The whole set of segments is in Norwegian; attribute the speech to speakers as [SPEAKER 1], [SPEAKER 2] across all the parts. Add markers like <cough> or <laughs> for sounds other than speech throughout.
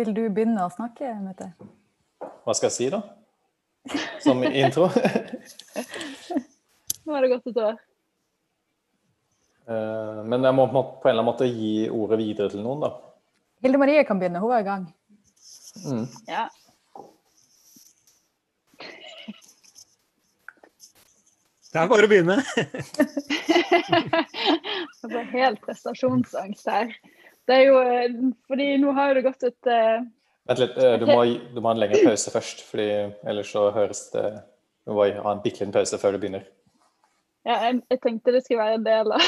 [SPEAKER 1] Vil du begynne å snakke, Mette?
[SPEAKER 2] Hva skal jeg si, da? Som intro? <laughs>
[SPEAKER 3] Nå er det godt et år.
[SPEAKER 2] Eh, Men jeg må på en eller annen måte gi ordet videre til noen, da.
[SPEAKER 1] Hilde Marie kan begynne, hun var i gang.
[SPEAKER 2] Mm.
[SPEAKER 3] Ja.
[SPEAKER 4] Det er bare å begynne. <laughs>
[SPEAKER 3] Det ble helt prestasjonsangst her. Det er jo eh, Fordi nå har jo det gått et eh,
[SPEAKER 2] Vent litt, eh, du må, du må ha en lengre pause først, fordi ellers så høres det Du må ha en bitte liten pause før du begynner.
[SPEAKER 3] Ja, jeg, jeg tenkte det skulle være en del av Er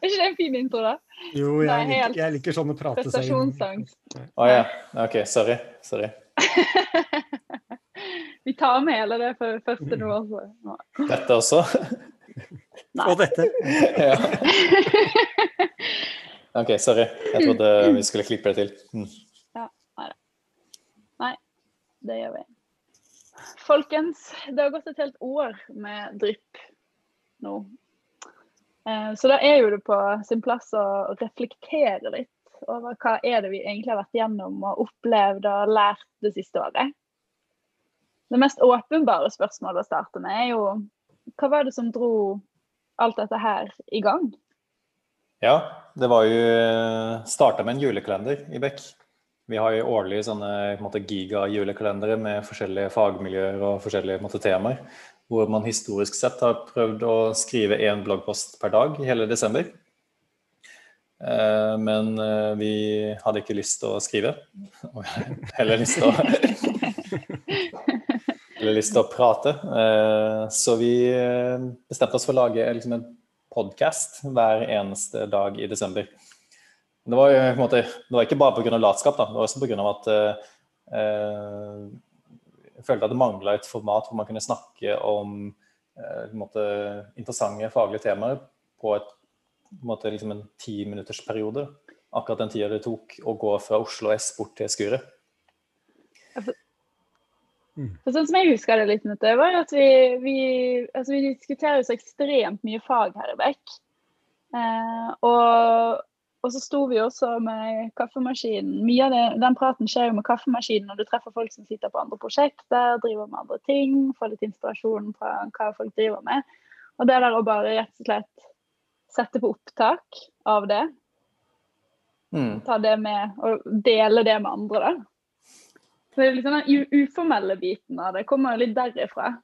[SPEAKER 3] <laughs> ikke det en fin intro, da?
[SPEAKER 4] Jo, jeg liker, jeg liker sånn å prate seg inn.
[SPEAKER 3] Prestasjonsangst.
[SPEAKER 2] Å ja. OK, sorry. Sorry. <laughs>
[SPEAKER 3] Vi tar med hele det for første nå også. Nå.
[SPEAKER 2] Dette også?
[SPEAKER 3] Nei.
[SPEAKER 4] Og dette. <laughs>
[SPEAKER 2] ja. OK, sorry. Jeg trodde <clears throat> vi skulle klippe det til. Mm.
[SPEAKER 3] Det gjør vi. Folkens, det har gått et helt år med drypp nå. Eh, Så da er jo det på sin plass å reflektere litt over hva er det vi egentlig har vært gjennom og opplevd og lært det siste året. Det mest åpenbare spørsmålet å starte med er jo hva var det som dro alt dette her i gang?
[SPEAKER 2] Ja, det var jo starta med en julekalender i Bekk. Vi har jo årlig sånne gigajulekalendere med forskjellige fagmiljøer og forskjellige måte, temaer. Hvor man historisk sett har prøvd å skrive én bloggpost per dag i hele desember. Eh, Men eh, vi hadde ikke lyst til å skrive. Heller lyst til å <laughs> Eller lyst til å prate. Eh, Så vi eh, bestemte oss for å lage liksom, en podkast hver eneste dag i desember. Det var jo måte, det var ikke bare pga. latskap, da. det var også pga. at eh, jeg følte at det mangla et format hvor man kunne snakke om eh, måte, interessante faglige temaer på, et, på måte, liksom en timinuttersperiode. Akkurat den tida det tok å gå fra Oslo S bort til Skuret.
[SPEAKER 3] For sånn som jeg husker det litt, var at vi, vi, altså vi diskuterer så ekstremt mye fag her i Bekk. Eh, og, og så sto vi også med kaffemaskinen. Mye av det, den praten skjer jo med kaffemaskinen når du treffer folk som sitter på andre prosjekter, driver med andre ting, får litt inspirasjon fra hva folk driver med. Og det der å bare rett og slett sette på opptak av det,
[SPEAKER 2] Mm.
[SPEAKER 3] ta det med og dele det med andre, da. Så det er liksom den uformelle biten av det kommer jo litt derifra.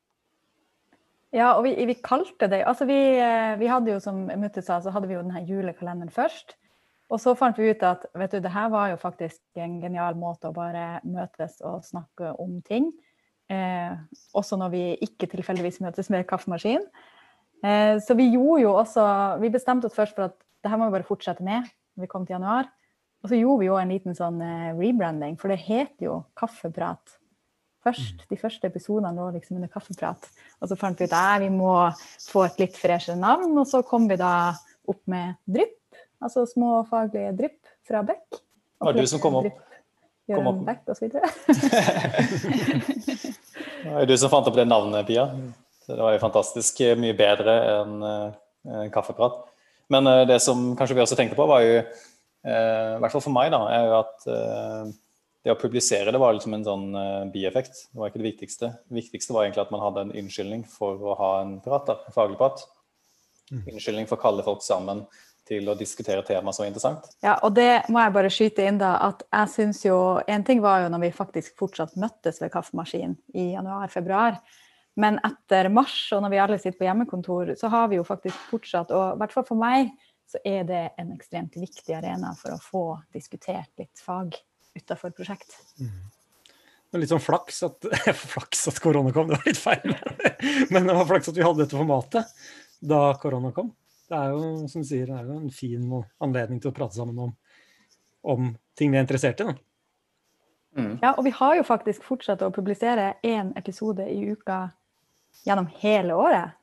[SPEAKER 1] Ja, og vi, vi kalte det Altså, vi, eh, vi hadde jo, som Mutte sa, så hadde vi jo denne julekalenderen først. Og så fant vi ut at vet du, det her var jo faktisk en genial måte å bare møtes og snakke om ting. Eh, også når vi ikke tilfeldigvis møtes med kaffemaskin. Eh, så vi gjorde jo også Vi bestemte oss først for at det her må vi bare fortsette med når vi kom til januar. Og så gjorde vi jo en liten sånn eh, rebranding, for det heter jo Kaffeprat først. De første episodene lå liksom under kaffeprat. Og så fant vi ut at vi må få et litt freshere navn, og så kom vi da opp med drypp. Altså små faglige drypp fra Beck.
[SPEAKER 2] Det var du som kom opp.
[SPEAKER 1] Drypp,
[SPEAKER 2] kom opp.
[SPEAKER 1] Beck videre. <laughs> <laughs>
[SPEAKER 2] Det var jo du som fant opp det navnet, Pia. Så det var jo fantastisk eh, mye bedre enn en kaffeprat. Men eh, det som kanskje vi også tenkte på, var jo, eh, i hvert fall for meg, da, er jo at eh, det å publisere det var liksom en sånn eh, bieffekt. Det var ikke det viktigste. Det viktigste var egentlig at man hadde en unnskyldning for å ha en prat, da, en faglig prat. Unnskyldning for å kalle folk sammen til å diskutere tema som er interessant.
[SPEAKER 1] Ja, og det må jeg bare skyte inn, da. At jeg syns jo En ting var jo når vi faktisk fortsatt møttes ved kaffemaskinen i januar-februar. Men etter mars, og når vi alle sitter på hjemmekontor, så har vi jo faktisk fortsatt, og i hvert fall for meg, så er det en ekstremt viktig arena for å få diskutert litt fag utafor prosjekt.
[SPEAKER 4] Det er litt sånn flaks at, <laughs> flaks at korona kom, det var litt feil. <laughs> Men det var flaks at vi hadde dette formatet da korona kom. Det er jo som du sier, det er jo en fin anledning til å prate sammen om, om ting vi er interessert i. Da.
[SPEAKER 2] Mm.
[SPEAKER 1] Ja, og vi har jo faktisk fortsatt å publisere én episode i uka gjennom hele året.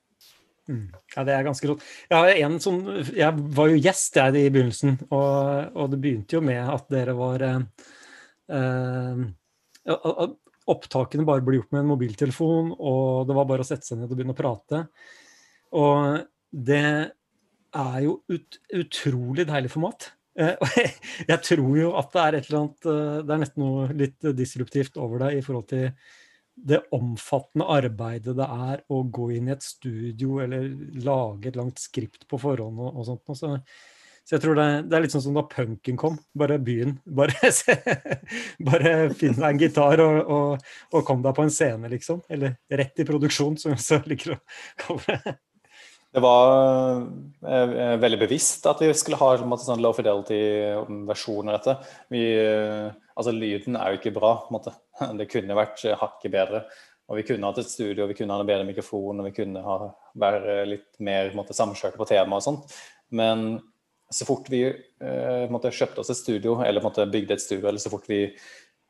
[SPEAKER 4] Mm. Ja, det er ganske rått. Jeg, sånn, jeg var jo gjest jeg, i begynnelsen, og, og det begynte jo med at dere var eh, eh, Opptakene bare ble gjort med en mobiltelefon, og det var bare å sette seg ned og begynne å prate. Og det er jo ut, utrolig deilig format. Eh, jeg, <laughs> jeg tror jo at det er et eller annet eh, Det er nesten noe litt disruptivt over det i forhold til det omfattende arbeidet det er å gå inn i et studio eller lage et langt skript på forhånd og, og sånt. Så, så, jeg tror det, det, er litt sånn som da punken kom. Bare byen. <laughs> Bare, bare finn deg en gitar og, og, og, kom deg på en scene, liksom. Eller rett i produksjon, som jeg også liker å kalle det.
[SPEAKER 2] Det var eh, veldig bevisst at vi skulle ha måte, sånn low fidelity-versjon av dette. Vi, eh, altså Lyden er jo ikke bra. Måte. <laughs> Det kunne vært hakket bedre. Og vi kunne hatt et studio, vi kunne ha en bedre mikrofon og vi kunne ha, være litt mer måte, samkjørte på temaet og sånt. Men så fort vi eh, måtte, kjøpte oss et studio, eller måtte, bygde et studio, eller så fort vi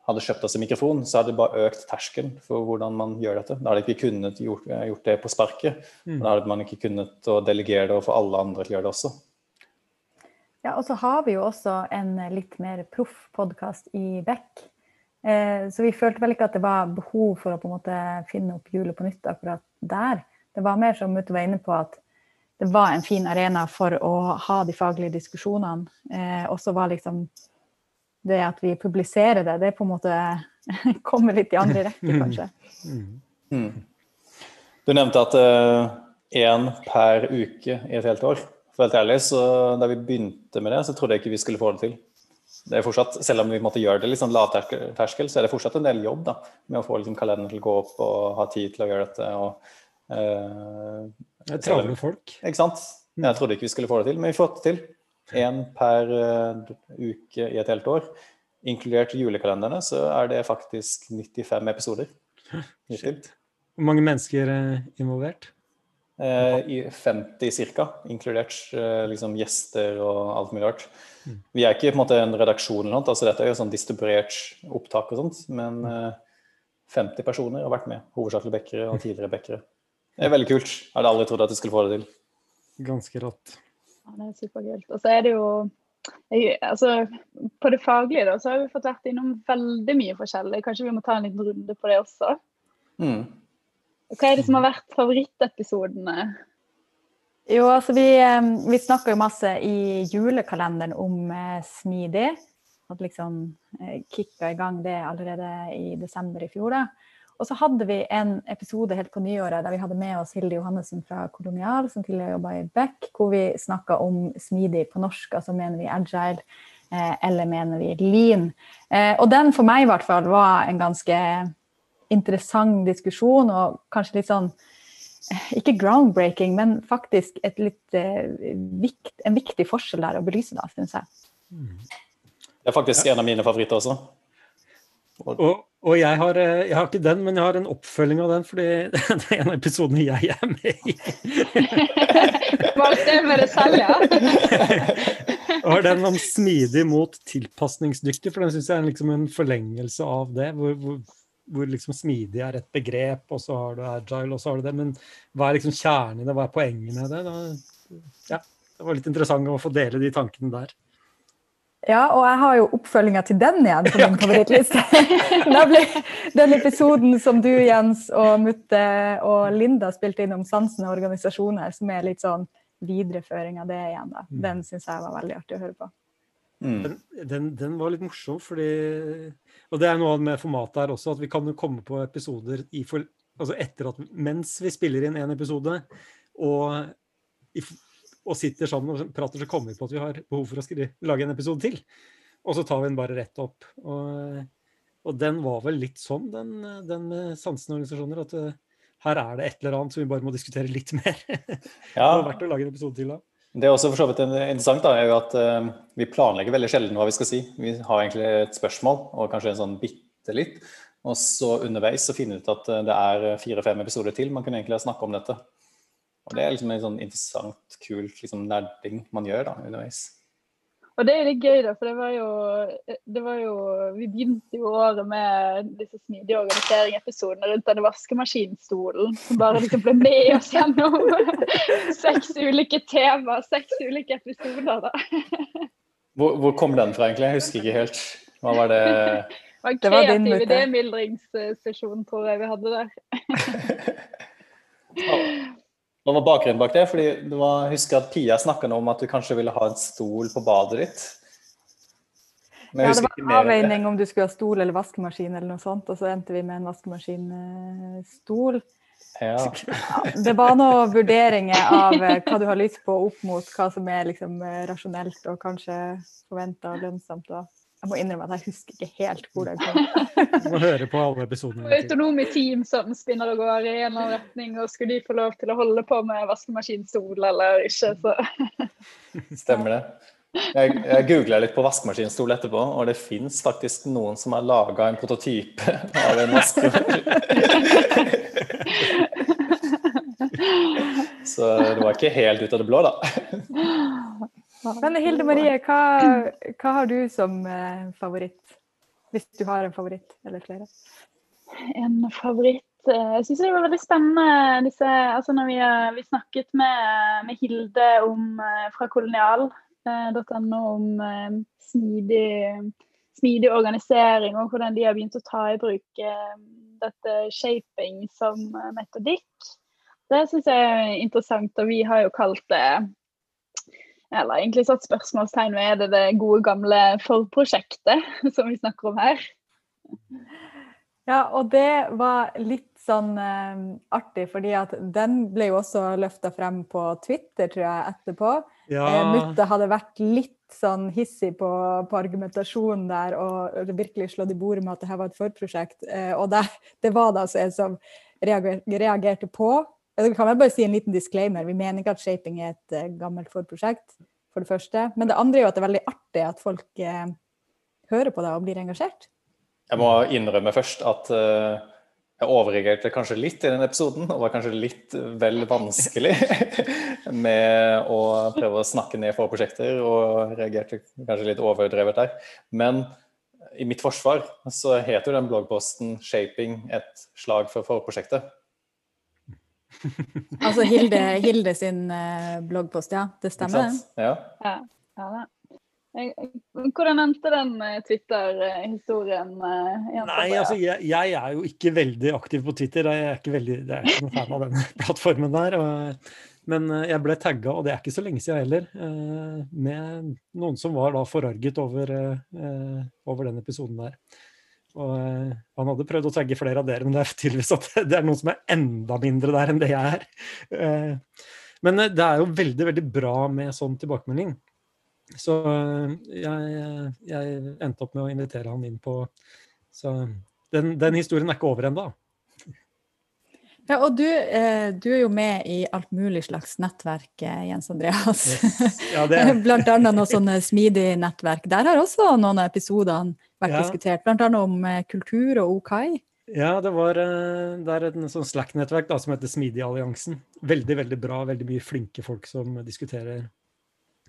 [SPEAKER 2] hadde kjøpt oss en mikrofon, så hadde det bare økt terskelen for hvordan man gjør dette. Da hadde vi ikke kunnet gjort, gjort det på sparket. Mm. Da hadde man ikke kunnet delegere det og få alle andre til å gjøre det også.
[SPEAKER 1] Ja, og så har vi jo også en litt mer proff podkast i Beck. Eh, så vi følte vel ikke at det var behov for å på en måte finne opp hjulet på nytt akkurat der. Det var mer som Mutte var inne på, at det var en fin arena for å ha de faglige diskusjonene. Eh, og så var liksom det at vi publiserer det, det på en måte <laughs> kommer litt i andre rekke, kanskje. Mm. Mm.
[SPEAKER 2] Du nevnte at én uh, per uke i et helt år. For helt ærlig, så Da vi begynte med det, så trodde jeg ikke vi skulle få det til. Det er fortsatt, Selv om vi måtte gjøre det litt sånn lavterskel, så er det fortsatt en del jobb da, med å få liksom, kalenderen til å gå opp og ha tid til å gjøre dette. og
[SPEAKER 4] uh, det er travle folk.
[SPEAKER 2] Ikke sant? Jeg trodde ikke vi skulle få det til, men vi får det til én per uh, uke i et helt år. Inkludert julekalenderne, så er det faktisk 95 episoder.
[SPEAKER 4] Hvor mange mennesker er involvert?
[SPEAKER 2] Uh, i 50 ca., inkludert uh, liksom gjester og alt mulig rart. Mm. Vi er ikke på en måte en redaksjon, eller noe, altså dette er jo sånn distribuert opptak og sånt, men 50 personer har vært med. Hovedsakelig bekkere og tidligere bekkere. Det er veldig kult. Jeg hadde aldri trodd at jeg skulle få det til.
[SPEAKER 4] Ganske rått.
[SPEAKER 3] Ja, det er superkult. Og så er det jo jeg, altså, På det faglige da, så har vi fått vært innom veldig mye forskjellig. Kanskje vi må ta en liten runde på det også. Mm. Hva er det som har vært favorittepisodene?
[SPEAKER 1] Jo, altså Vi, vi snakka jo masse i julekalenderen om eh, smidig. Hadde liksom eh, kicka i gang det allerede i desember i fjor. da. Og så hadde vi en episode helt på nyåret der vi hadde med oss Hilde Johannessen fra Kolonial, som tidligere jobba i Beck, hvor vi snakka om smidig på norsk, altså mener vi agile, eh, eller mener vi lean. Eh, og den for meg i hvert fall var en ganske interessant diskusjon, og kanskje litt sånn eh, ikke groundbreaking, men faktisk litt, vikt, en viktig forskjell der å belyse, da, syns jeg.
[SPEAKER 2] Det er faktisk en av mine favoritter også.
[SPEAKER 4] Og, og jeg, har, eh, jeg, har, ikke den, men jeg har en oppfølging av den, fordi <laughs> det er en av episodene jeg er med i. <laughs>
[SPEAKER 3] Valgte med det selv, ja. <laughs>
[SPEAKER 4] og har den om smidig mot tilpasningsdyktig, for den syns jeg er liksom en forlengelse av det. hvor, hvor hvor liksom smidig er et begrep, og så har du agile, og så har du det. Men hva er liksom kjernen i det, hva er poenget med det? Da, ja, det var litt interessant å få dele de tankene der.
[SPEAKER 1] Ja, og jeg har jo oppfølginga til den igjen på min <laughs> favorittliste. <laughs> Nemlig den episoden som du, Jens, og Mutte og Linda spilte inn om sansende organisasjoner, som er litt sånn videreføring av det igjen. da. Mm. Den syns jeg var veldig artig å høre på.
[SPEAKER 4] Mm. Den, den, den, var litt morsom, fordi Og det er noe med formatet her også, at vi kan jo komme på episoder for, altså etter at Mens vi spiller inn en episode, og og sitter sammen og prater, så kommer vi på at vi har behov for å skrive, lage en episode til. Og så tar vi den bare rett opp. Og, og den var vel litt sånn, den, den med sansende organisasjoner, at uh, her er det et eller annet som vi bare må diskutere litt <laughs> mer. Ja. det har vært å lage en episode til da.
[SPEAKER 2] Det er også for så vidt interessant da, er jo at uh, vi planlegger veldig sjelden hva vi skal si. Vi har egentlig et spørsmål og kanskje en sånn bitte litt. Og så underveis så finner vi ut at uh, det er fire-fem episoder til man kunne egentlig ha snakka om dette. Og det er liksom en sånn interessant, kult liksom, nerding man gjør da, underveis.
[SPEAKER 3] Og det er litt gøy, da, for det var jo, det var jo Vi begynte jo året med disse smidige organiseringsepisodene rundt denne vaskemaskinstolen. Som bare liksom ble med oss gjennom <laughs> seks ulike temaer, seks ulike episoder. da.
[SPEAKER 2] Hvor, hvor, kom den fra, egentlig? Jeg husker ikke helt. Hva var det?
[SPEAKER 3] Det var en kreativ idémyldringssesjon, tror jeg vi hadde der. <laughs> <laughs>
[SPEAKER 2] Hva var bakgrunnen bak det? Fordi det var, jeg husker at Pia snakka om at du kanskje ville ha en stol på badet ditt. Men
[SPEAKER 1] Ja, det var en avveining om du skulle ha stol eller vaskemaskin, eller noe sånt, og så endte vi med en vaskemaskinstol.
[SPEAKER 2] Ja.
[SPEAKER 1] Det var noen vurderinger av eh, hva du har lyst på opp mot hva som er liksom eh, rasjonelt og kanskje forventa lønnsomt. Og jeg må innrømme at jeg husker ikke helt hvor det kom.
[SPEAKER 4] Du må høre på alle episodene.
[SPEAKER 3] Autonome team som spinner og går i en eller annen retning, og skulle de få lov til å holde på med vaskemaskinstol eller ikke, så
[SPEAKER 2] Stemmer det. Jeg, jeg googla litt på vaskemaskinstol etterpå, og det fins faktisk noen som har laga en prototype av en vaskemaskin. <laughs> Så det var ikke helt ut av det blå, da.
[SPEAKER 1] Men Hilde Marie, hva, hva har du som eh, favoritt? Hvis du har en favoritt, eller flere?
[SPEAKER 3] En favoritt eh, Jeg syns det var veldig spennende disse, altså når vi, eh, vi snakket med, med Hilde om, eh, fra kolonial.no om eh, smidig, smidig organisering og hvordan de har begynt å ta i bruk eh, dette shaping som eh, metodikk. Det syns jeg er interessant, og vi har jo kalt det eller egentlig satt spørsmålstegn ved er det det gode gamle forprosjektet <laughs> som vi snakker om her.
[SPEAKER 1] Ja, og det var litt sånn eh, artig, fordi at den ble jo også løfta frem på Twitter, tror jeg, etterpå.
[SPEAKER 4] Ja,
[SPEAKER 1] Eh, Mutta hadde vært litt sånn hissig på, på argumentasjonen der og virkelig slått i bordet med at det her var et forprosjekt. Eh, og det, det var det altså en som reager, reagerte på. Jeg kan vel bare si en liten disclaimer. Vi mener ikke at shaping er et eh, gammelt forprosjekt, for det første. Men det andre er jo at det er veldig artig at folk eh, hører på det og blir engasjert.
[SPEAKER 2] Jeg må innrømme først at uh, jeg overreagerte kanskje litt i den episoden, og var kanskje litt vel vanskelig <laughs> med å prøve å snakke ned forprosjekter, og reagerte kanskje litt overdrevet der. Men i mitt forsvar så heter jo den bloggposten 'Shaping et slag for forprosjektet'. <laughs>
[SPEAKER 1] Altså Hilde, Hilde sin eh, bloggpost, ja. Det stemmer. det.
[SPEAKER 2] Ja.
[SPEAKER 3] Ja, ja Hvordan endte den eh, Twitter-historien? eh,
[SPEAKER 4] Nei, altså jeg, jeg er jo ikke veldig aktiv på Twitter. Jeg er ikke, veldig, jeg er ikke noen fan av den <laughs> plattformen der. Og, men jeg ble tagga, og det er ikke så lenge siden heller, eh, med noen som var da forarget over, over den episoden der. Og eh, han hadde prøvd å tagge flere av dere, men det er tydeligvis at <laughs> det er noen som er enda mindre der enn det jeg er. Eh, Men eh, det er jo veldig, veldig bra med sånn tilbakemelding. Så jeg, jeg endte opp med å invitere han inn på Så den, den historien er ikke over ennå.
[SPEAKER 1] Ja, og du, eh, du er jo med i alt mulig slags nettverk, eh, Jens Andreas.
[SPEAKER 4] Ja, det, <laughs>
[SPEAKER 1] Blant annet noe sånn smidig nettverk. Der har også noen av episodene vært
[SPEAKER 4] Ja.
[SPEAKER 1] diskutert, blant annet om eh, kultur og OK.
[SPEAKER 4] ja, det var eh, det er et sånn Slack-nettverk som heter Smidig-alliansen. Veldig, veldig bra. Veldig mye flinke folk som diskuterer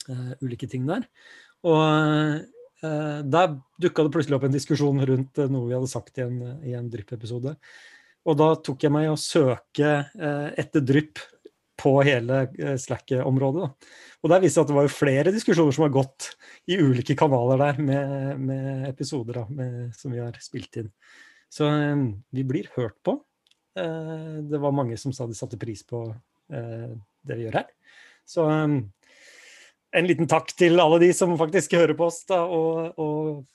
[SPEAKER 4] uh, ulike ting der. Og uh, der dukka det plutselig opp en diskusjon rundt uh, noe vi hadde sagt i en, i en drypp-episode. Og da tok jeg meg å søke eh, etter drypp på hele eh, Slack-området. Og der viste det at det var jo flere diskusjoner som har gått i ulike kanaler der med, med episoder da, med, som vi har spilt inn. Så eh, vi blir hørt på. Det var mange som sa de satte pris på det vi gjør her. Så en liten takk til alle de som faktisk hører på oss. Da, og, og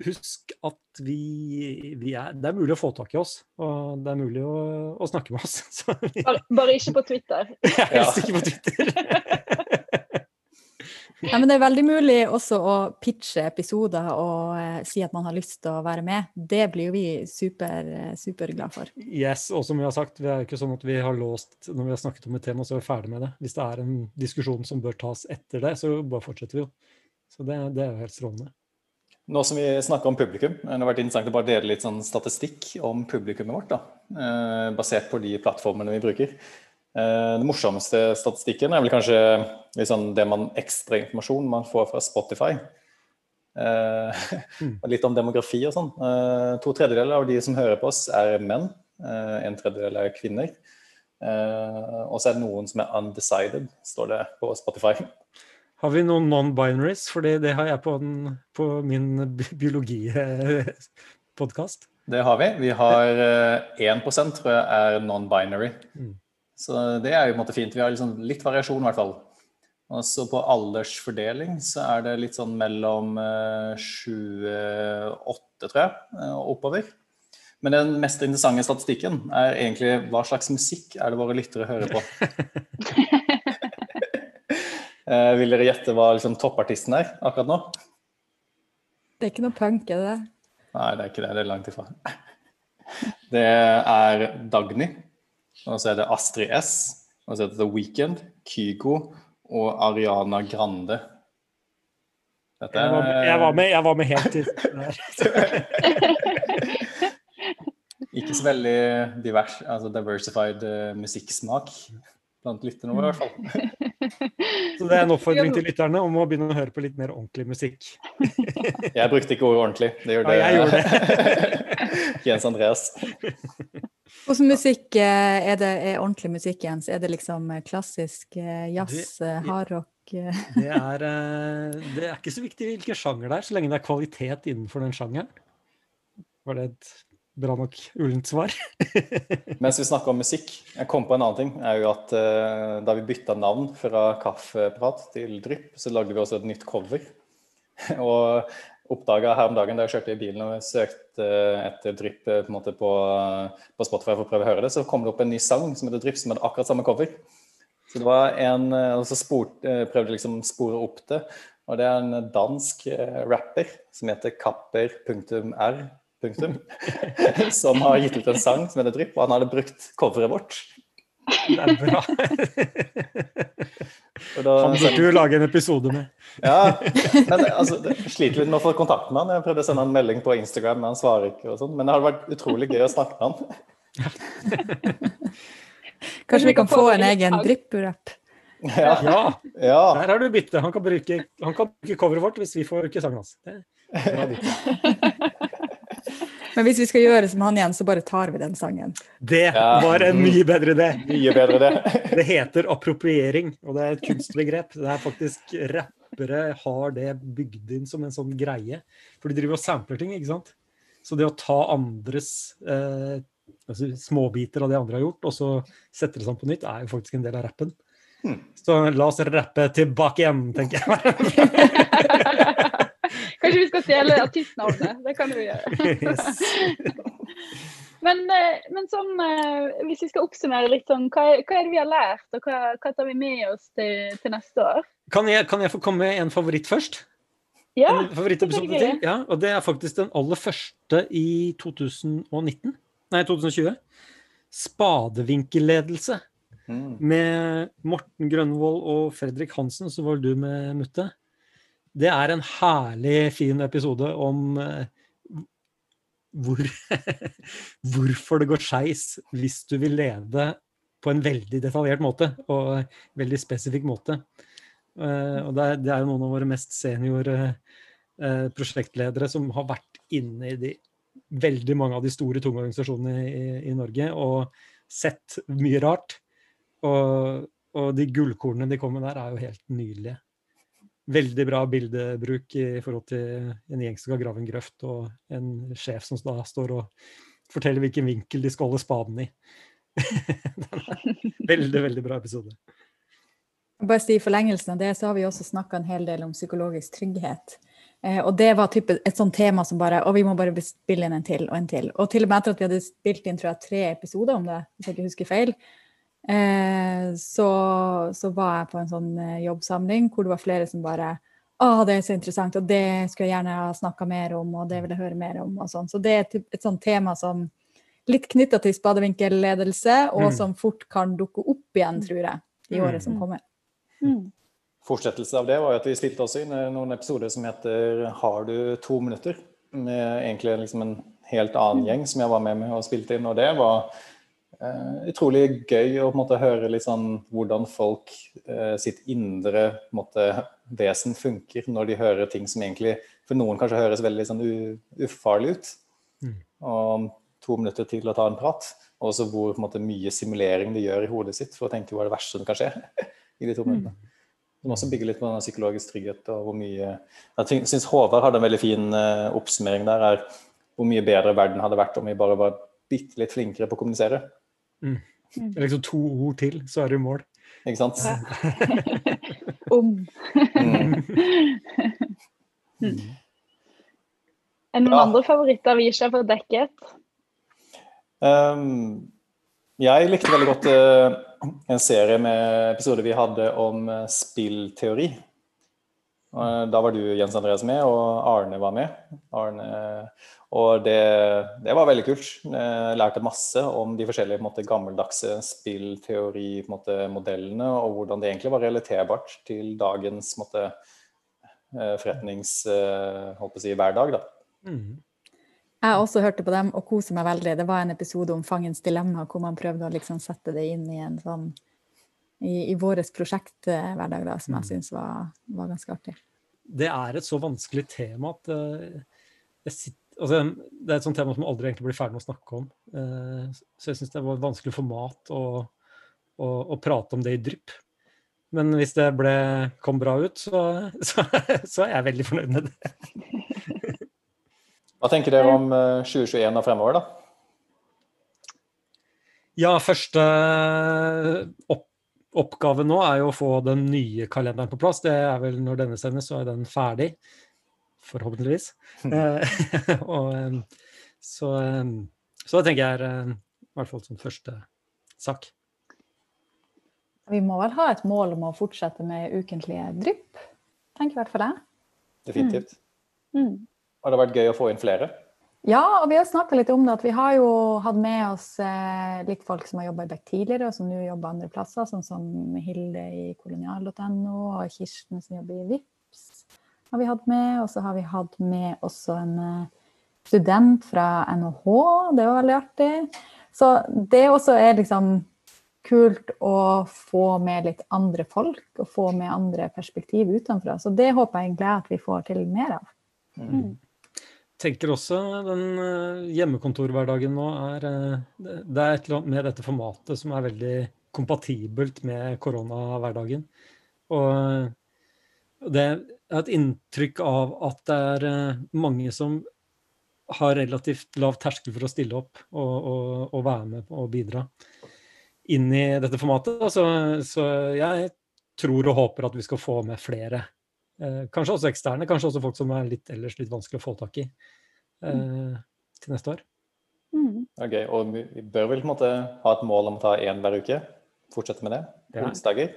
[SPEAKER 4] husk at vi, vi er Det er mulig å få tak i oss, og det er mulig å, å snakke med oss. <laughs> Så vi
[SPEAKER 3] Bare, bare ikke på Twitter. <laughs>
[SPEAKER 4] er helst ikke på Twitter. <laughs>
[SPEAKER 1] Ja, men det er veldig mulig også å pitche episoder og eh, si at man har lyst til å være med. Det blir jo vi super, eh, superglad for.
[SPEAKER 4] Yes, og som vi har sagt, vi er ikke sånn at vi har låst når vi har snakket om et tema, så er vi ferdig med det. Hvis det er en diskusjon som bør tas etter det, så bare fortsetter vi jo. Så det, det er jo helt strålende.
[SPEAKER 2] Nå som vi snakker om publikum, det har vært interessant å bare dele litt sånn statistikk om publikummet vårt. da, eh, Basert på de plattformene vi bruker. Eh, Den morsomste statistikken er vel kanskje sånn det man ekstra informasjon man får fra Spotify. Eh, <laughs> litt om demografi og sånn. Eh, To tredjedeler av de som hører på oss, er menn. eh, En tredjedel er kvinner. Eh, Og så er det noen som er undecided, står det på Spotify.
[SPEAKER 4] Har vi noen non-binaries? For det, har jeg på, den, på min biologipodkast.
[SPEAKER 2] Det har vi. Vi har eh, 1% tror jeg er non-binary.
[SPEAKER 4] Mm.
[SPEAKER 2] Så det er jo på en måte fint. Vi har liksom litt variasjon i hvert fall. Og så på aldersfordeling så er det litt sånn mellom eh, 28, tror jeg, eh, og oppover. Men den mest interessante statistikken er egentlig hva slags musikk er det våre lyttere hører på. <laughs> Eh, vil dere gjette hva liksom, toppartisten er akkurat nå?
[SPEAKER 1] Det er ikke noe punk, er det det?
[SPEAKER 2] Nei, det er ikke det. Det er langt ifra. <laughs> Det er Dagny, og så er det Astrid S, og så er det The Weekend, Kygo og Ariana Grande. Dette
[SPEAKER 4] Jeg var, med- jeg var med, jeg var med helt til <laughs>
[SPEAKER 2] ikke så veldig divers, altså diversified eh, musikksmak blant lytterne våre, i hvert fall. <laughs>
[SPEAKER 4] Så det er en oppfordring til lytterne om å begynne å høre på litt mer ordentlig musikk. <laughs>
[SPEAKER 2] Jeg brukte ikke ordet ordentlig. Det gjorde
[SPEAKER 4] Ja, jeg gjorde <laughs>
[SPEAKER 2] Jens Andreas.
[SPEAKER 1] Hvordan musikk eh, er det er ordentlig musikk, Jens? Er det liksom eh, klassisk eh, jazz, hardrock?
[SPEAKER 4] Det er, det er ikke så viktig hvilken sjanger det er, så lenge det er kvalitet innenfor den sjangeren. Var det et bra nok ullent svar? <laughs>
[SPEAKER 2] Mens vi snakker om musikk, jeg kom på en annen ting. er jo at uh, Da vi bytta navn fra Kaffeprat til Drypp, så lagde vi også et nytt cover. <laughs> Og oppdaga her om dagen da jeg kjørte i bilen og søkte etter Drypp eh, på, på, på Spotify for å prøve å høre det, så kom det opp en ny sang som heter Drypp, som hadde akkurat samme cover. Så det var en, eh, og så spurt, eh, prøvde liksom spore opp det. Og det er en dansk eh, rapper som heter kapper.r. Punktum, <laughs> som har gitt ut en sang som heter Drypp, og han hadde brukt coveret vårt.
[SPEAKER 4] Det er bra. <laughs>
[SPEAKER 2] Og da,
[SPEAKER 4] Han burde jo lage en episode med. <laughs>
[SPEAKER 2] ja, men altså, jeg sliter litt med å få kontakt med han. Jeg prøvde å sende han en melding på Instagram, men han svarer ikke. og sånn. Men det hadde vært utrolig gøy å snakke med han.
[SPEAKER 1] Kanskje vi kan få en egen drypp-rapp?
[SPEAKER 2] Ja,
[SPEAKER 4] Ja,
[SPEAKER 2] ja.
[SPEAKER 4] der har du byttet. Han kan bruke, han kan bruke coveret vårt hvis vi får ikke sangen hans. Det er bra bytte.
[SPEAKER 1] Men hvis vi skal gjøre som han igjen, så bare tar vi den sangen.
[SPEAKER 4] Det
[SPEAKER 2] Ja.
[SPEAKER 4] var en mye bedre idé.
[SPEAKER 2] Mye bedre idé. <laughs>
[SPEAKER 4] Det heter appropriering, og det er et kunstbegrep. Det er faktisk Rappere har det bygd inn som en sånn greie. For de driver og sampler ting, ikke sant. Så det å ta andres eh, altså småbiter av det andre har gjort, og så sette det sammen på nytt, er jo faktisk en del av rappen.
[SPEAKER 2] Hmm.
[SPEAKER 4] Så la oss rappe tilbake igjen, tenker jeg. <laughs>
[SPEAKER 3] Kanskje vi skal stjele artistnavnet? Det kan vi gjøre.
[SPEAKER 4] Yes. <laughs>
[SPEAKER 3] Men, eh, men sånn, eh, hvis vi skal oppsummere litt sånn, hva, hva er det vi har lært, og hva, hva tar vi med oss til, til neste år?
[SPEAKER 4] Kan jeg, kan jeg få komme med en favoritt først?
[SPEAKER 3] Ja,
[SPEAKER 4] en favorittepisode til. Ja, og det er faktisk den aller første i 2019. Nei, 2020. Spadevinkelledelse.
[SPEAKER 2] Mm.
[SPEAKER 4] Med Morten Grønvold og Fredrik Hansen, så var du med, Mutte. Det er en herlig, fin episode om eh, hvor, <laughs> hvorfor det går skeis hvis du vil lede på en veldig detaljert måte og veldig spesifikk måte. Eh, og det er, jo noen av våre mest senior eh, prosjektledere som har vært inne i de veldig mange av de store, tunge organisasjonene i, i Norge og sett mye rart. Og, og de gullkornene de kommer med der, er jo helt nydelige. Veldig bra bildebruk i forhold til en gjeng som skal grave en grøft, og en sjef som da står og forteller hvilken vinkel de skal holde spaden i. <laughs> Veldig, veldig bra episode.
[SPEAKER 1] Bare si I forlengelsen av det så har vi også snakka en hel del om psykologisk trygghet. Eh, og det var type, et sånt tema som bare Og vi må bare spille inn en til og en til. Og til og med etter at vi hadde spilt inn tror jeg, tre episoder om det, hvis jeg ikke husker feil, så, så var jeg på en sånn eh, jobbsamling hvor det var flere som bare å, det er så interessant, og det skulle jeg gjerne ha snakka mer om, og det vil jeg høre mer om. og sånn. Så det er et, et sånt tema som litt knytta til spadevinkelledelse, og
[SPEAKER 4] Mm.
[SPEAKER 1] som fort kan dukke opp igjen, tror jeg, i
[SPEAKER 4] Mm.
[SPEAKER 1] året som kommer.
[SPEAKER 3] Mm.
[SPEAKER 2] Fortsettelse av det var jo at vi spilte oss inn noen episoder som heter 'Har du to minutter?' Med egentlig liksom en helt annen gjeng som jeg var med med og spilte inn. Og det var eh, utrolig gøy å måte høre sånn hvordan folk uh, sitt indre måte, vesen funker når de hører ting som egentlig for noen kanskje høres veldig sånn ufarlig ut.
[SPEAKER 4] Mm.
[SPEAKER 2] Og to minutter til å ta en prat. Og også hvor måte, mye simulering de gjør i hodet sitt for å tenke hva er det verste som kan skje <laughs> i de to minuttene. må også bygge litt på den psykologisk trygghet og hvor mye Jeg syns Håvard hadde en veldig fin uh, oppsummering der. er Hvor mye bedre verden hadde vært om vi bare var bitte litt flinkere på å kommunisere.
[SPEAKER 4] Det er liksom to ord til, så er du i mål.
[SPEAKER 2] Ikke sant?
[SPEAKER 3] Ja. <laughs> om.
[SPEAKER 2] Mm.
[SPEAKER 3] Mm. Er det noen
[SPEAKER 2] Ja.
[SPEAKER 3] andre favoritter vi ikke har fått dekket?
[SPEAKER 2] Um, jeg likte veldig godt uh, en serie med episoder vi hadde om uh, spillteori. Uh, da var du Jens Andreas med, og Arne var med. Arne, og det, det var veldig kult. Jeg lærte masse om de forskjellige på en måte, gammeldagse spillteorimodellene, og hvordan det egentlig var relaterbart til dagens på en måte, eh, forretnings... eh, holdt på å si, hverdag. Da.
[SPEAKER 4] Mm.
[SPEAKER 1] Jeg også hørte på dem og koser meg veldig. Det var en episode om fangens dilemma, hvor man prøvde å liksom sette det inn i en sånn i, i vårt prosjekthverdag, da, som jeg syns var, var ganske artig.
[SPEAKER 4] Det er et så vanskelig tema at uh, jeg sitter, altså, det er et sånt tema som aldri egentlig blir ferdig med å snakke om. Eh, så jeg syns det var et vanskelig format å, å, å prate om det i drypp. Men hvis det ble, kom bra ut, så, <laughs> så, så er jeg veldig fornøyd med det.
[SPEAKER 2] Hva tenker dere om eh, 2021 og fremover, da?
[SPEAKER 4] Ja, første opp, oppgave nå er jo å få den nye kalenderen på plass. Det er vel når denne sendes, så er den ferdig. Forhåpentligvis. <laughs> Eh, <laughs> og, eh, så, eh, så det tenker jeg er eh, i hvert fall som første sak.
[SPEAKER 1] Vi må vel ha et mål om å fortsette med ukentlige drypp, tenker i hvert fall jeg.
[SPEAKER 2] Definitivt.
[SPEAKER 3] Mm.
[SPEAKER 2] Har det vært gøy å få inn flere?
[SPEAKER 1] Ja, og vi har snakka litt om det. at Vi har jo hatt med oss eh, litt folk som har jobba i Beck tidligere, og som nå jobber andre plasser, sånn som Hilde i kolonial.no, og Kirsten som jobber i VIPS har vi hatt med. Og så har vi hatt med også en eh, student fra NHH, det var veldig artig. Så det også er liksom kult å få med litt andre folk, og få med andre perspektiv utenfra. Så det håper jeg egentlig at vi får til mer av.
[SPEAKER 3] Mm.
[SPEAKER 4] tenker også den eh, hjemmekontorhverdagen nå er eh, Det det er et eller annet med dette formatet som er veldig kompatibelt med koronahverdagen. Og det er et inntrykk av at det er eh, mange som har relativt lav terskel for å stille opp og, og, og være med og bidra inn i dette formatet. Så, så jeg tror og håper at vi skal få med flere. Eh, kanskje også eksterne, kanskje også folk som er litt ellers litt vanskelig å få tak i eh, til neste år.
[SPEAKER 3] Mm.
[SPEAKER 2] Er. Og vi bør vel på en måte ha et mål om å ta én hver uke? Fortsette med det?
[SPEAKER 4] Ja.
[SPEAKER 2] Onsdager?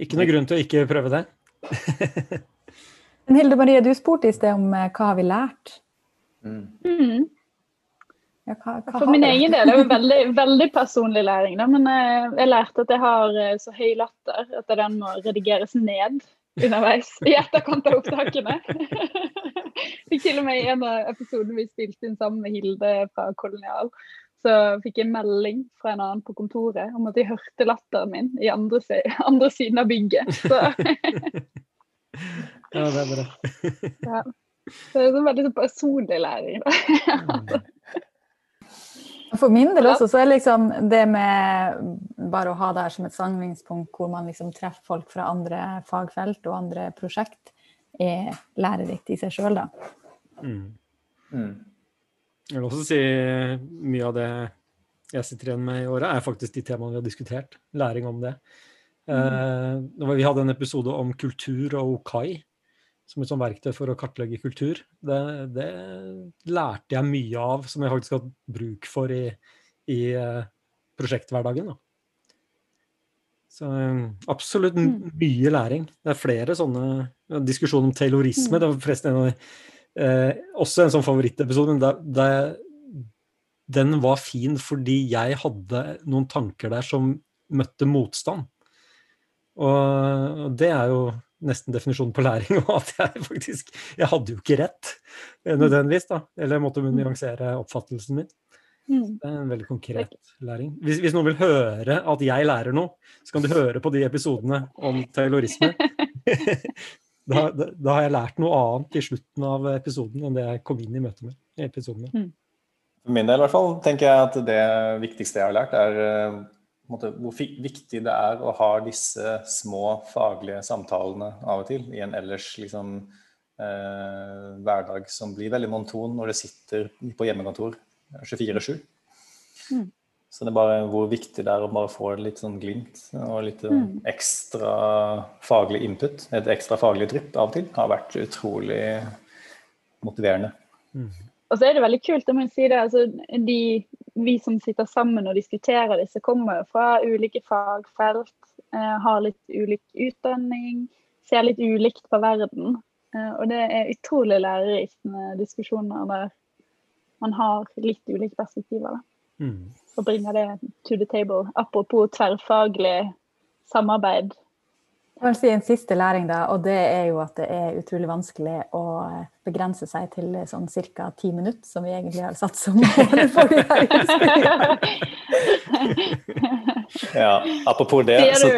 [SPEAKER 4] Ikke noe grunn til å ikke prøve det. <laughs>
[SPEAKER 1] Men Hilde Marie, du spurte i sted om eh, hva har vi lært?
[SPEAKER 2] Mm.
[SPEAKER 3] Mm.
[SPEAKER 1] Ja, hva, hva
[SPEAKER 3] For min egen del er det <laughs> veldig, veldig personlig læring. Da. Men eh, jeg lærte at jeg har eh, så høy latter at den må redigeres ned underveis i etterkant av opptakene. <laughs> Fikk til og med i en av episodene vi spilte inn sammen med Hilde fra Kolonial, så fikk jeg melding fra en annen på kontoret om at de hørte latteren min i andre, si- <laughs> andre siden av bygget. Så, <laughs>
[SPEAKER 4] Ja, det er bra. <laughs>
[SPEAKER 3] ja. så det er en veldig sånn personlig læring.
[SPEAKER 1] For min del også, så er liksom det med bare å ha det her som et samlingspunkt hvor man liksom treffer folk fra andre fagfelt og andre prosjekt, er lærerikt i seg sjøl, da.
[SPEAKER 4] Mm.
[SPEAKER 2] Mm.
[SPEAKER 4] Jeg vil også si mye av det jeg sitter igjen med i året, er faktisk de temaene vi har diskutert. Læring om det. Eh, det vi hadde en episode om kultur og okai som et sånt verktøy for å kartlegge kultur. Det, det lærte jeg mye av, som jeg faktisk har hatt bruk for i, i eh, prosjekthverdagen. Da. Så eh, absolutt m- mye læring. Det er flere sånne diskusjoner om taylorisme. Det var forresten en av de Eh, også en sånn favorittepisode. men det, det, den var fin fordi jeg hadde noen tanker der som møtte motstand. Og og det er jo nesten definisjonen på læring. <laughs> Og at jeg faktisk Jeg hadde jo ikke rett, eh, nødvendigvis, da. Eller jeg måtte nyansere oppfattelsen min.
[SPEAKER 3] Mm.
[SPEAKER 4] Det er en veldig konkret læring. Hvis, hvis noen vil høre at jeg lærer noe, så kan du høre på de episodene om taylorisme. <laughs> <laughs> da, da, da har jeg lært noe annet i slutten av episoden enn det jeg kom inn i møtet med. i Mm.
[SPEAKER 2] For min del i hvert fall tenker jeg at det viktigste jeg har lært, er eh, måte, hvor viktig det er å ha disse små faglige samtalene av og til i en ellers liksom eh, hverdag som blir veldig monton når du sitter på hjemmekontor 24-7.
[SPEAKER 3] Mm.
[SPEAKER 2] Så det er bare hvor viktig det er å bare få litt sånn glimt og litt
[SPEAKER 3] Mm.
[SPEAKER 2] ekstra faglig input, et ekstra faglig drypp av og til, har vært utrolig motiverende.
[SPEAKER 3] Og så er det veldig kult, det må jeg si det. Altså, de, vi som sitter sammen og diskuterer disse, kommer jo fra ulike fagfelt, eh, har litt ulik utdanning, ser litt ulikt på verden. Eh, og det er utrolig lærerikt med diskusjoner der man har litt ulike perspektiver. Da,
[SPEAKER 4] Mm.
[SPEAKER 3] Og bringe det to the table. Apropos tverrfaglig samarbeid.
[SPEAKER 1] Jeg vil si en siste læring, da, og det er jo at det er utrolig vanskelig å begrense seg til sånn ca. ti minutter, som vi egentlig har satt som mål for. <laughs>
[SPEAKER 2] Ja, apropos det, så,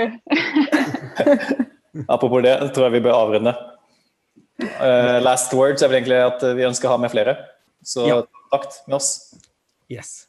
[SPEAKER 2] <laughs> apropos det, tror jeg vi bør avrunde. Uh, last words er vel egentlig at vi ønsker å ha med flere. Så
[SPEAKER 4] Ja.
[SPEAKER 2] kontakt med oss,
[SPEAKER 4] Yes.